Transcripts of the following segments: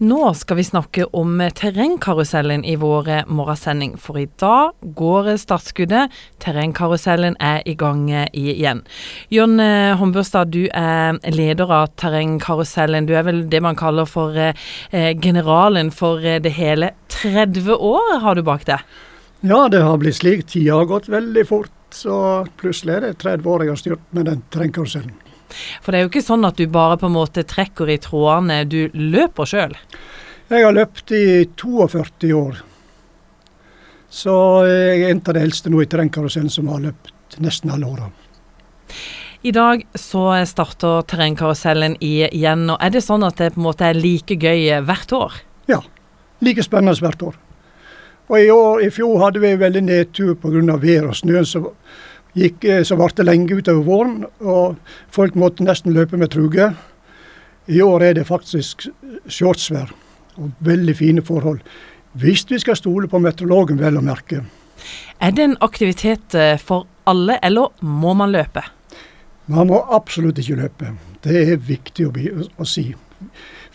Nå skal vi snakke om terrengkarusellen i vår morgensending, for i dag går startskuddet. Terrengkarusellen er i gang igjen. Jon Hombørstad, du er leder av terrengkarusellen. Du er vel det man kaller for eh, generalen for det hele. 30 år har du bak deg? Ja, det har blitt slik. Tida har gått veldig fort. Så plutselig er det 30 år jeg har styrt med den terrengkarusellen. For det er jo ikke sånn at du bare på en måte trekker i trådene, du løper sjøl? Jeg har løpt i 42 år. Så jeg er en av de eldste nå i terrengkarusellen som har løpt nesten alle åra. I dag så starter terrengkarusellen igjen. og Er det sånn at det på en måte er like gøy hvert år? Ja, like spennende hvert år. Og i, år, i fjor hadde vi veldig nedtur pga. vær og snø. Så gikk, eh, så varte lenge utover våren, og folk måtte nesten løpe med truge. I år er det faktisk shortsvær og veldig fine forhold. Hvis vi skal stole på meteorologen, vel å merke. Er det en aktivitet eh, for alle, eller må man løpe? Man må absolutt ikke løpe. Det er viktig å, å si.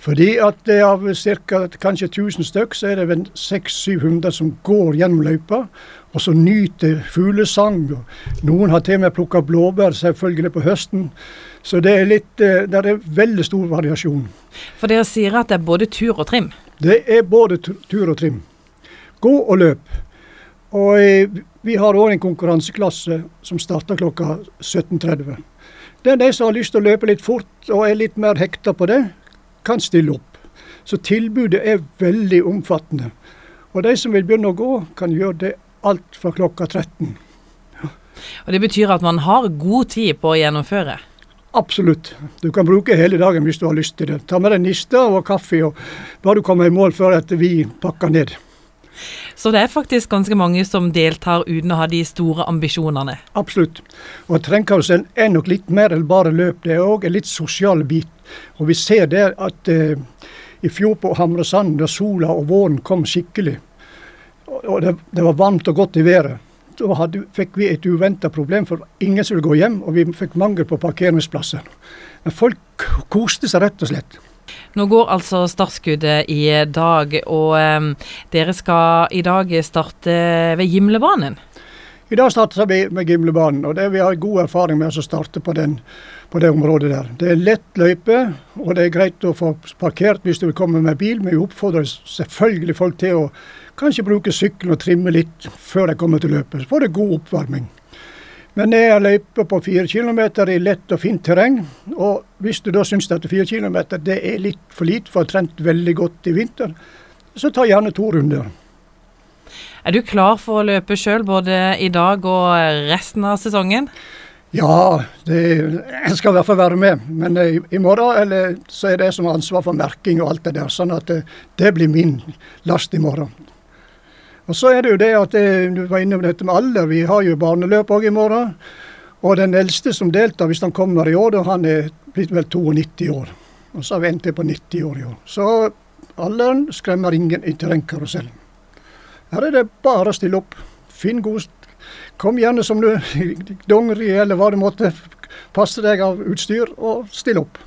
Fordi at av ca. kanskje 1000 stykk, så er det vel 600-700 som går gjennom løypa, og så nyter fuglesang. Noen har til og med plukka blåbær, selvfølgelig på høsten. Så det er, litt, eh, det er veldig stor variasjon. For dere sier at det er både tur og trim? Det er både tur og trim. Gå og løp. Og eh, vi har òg en konkurranseklasse som starter klokka 17.30. Det er de som har lyst til å løpe litt fort og er litt mer hekta på det, kan stille opp. Så tilbudet er veldig omfattende. Og de som vil begynne å gå, kan gjøre det alt fra klokka 13. Ja. Og Det betyr at man har god tid på å gjennomføre? Absolutt. Du kan bruke hele dagen hvis du har lyst til det. Ta med deg nista og kaffe, og bare du kommer i mål før at vi pakker ned. Så det er faktisk ganske mange som deltar uten å ha de store ambisjonene? Absolutt. Og Trendkarusellen er nok litt mer enn bare løp. Det er òg en litt sosial bit. Og vi ser der at eh, i fjor på Hamresand, da sola og våren kom skikkelig, og det, det var varmt og godt i været, da hadde, fikk vi et uventa problem, for ingen skulle gå hjem, og vi fikk mangel på parkeringsplasser. Men folk koste seg rett og slett. Nå går altså startskuddet i dag, og eh, dere skal i dag starte ved Gimlebanen? I dag starter vi med Gimlebanen, og det vi har god erfaring med å starte på, den, på, det området der. Det er lett løype, og det er greit å få parkert hvis du vil komme med bil, men vi oppfordrer selvfølgelig folk til å kanskje bruke sykkelen og trimme litt før de kommer til løpet. Så får det god oppvarming. Men det er løype på fire kilometer i lett og fint terreng. Og hvis du da syns at fire kilometer det er litt for lite for å ha trent veldig godt i vinter, så ta gjerne to runder. Er du klar for å løpe sjøl både i dag og resten av sesongen? Ja, det, jeg skal i hvert fall være med. Men i, i morgen eller, så er det som har ansvar for merking og alt det der. Sånn at det, det blir min last i morgen. Og så er det jo det at det, eh, du var inne på dette med alder. Vi har jo barneløp òg i morgen. Og den eldste som deltar, hvis han kommer i år, da han er blitt vel 92 år. Og så vi en på 90 år i år. Så alderen skremmer ingen i terrengkarusellen. Her er det bare å stille opp. Finn god Kom gjerne som du dongeri eller hva du måtte passe deg av utstyr, og still opp.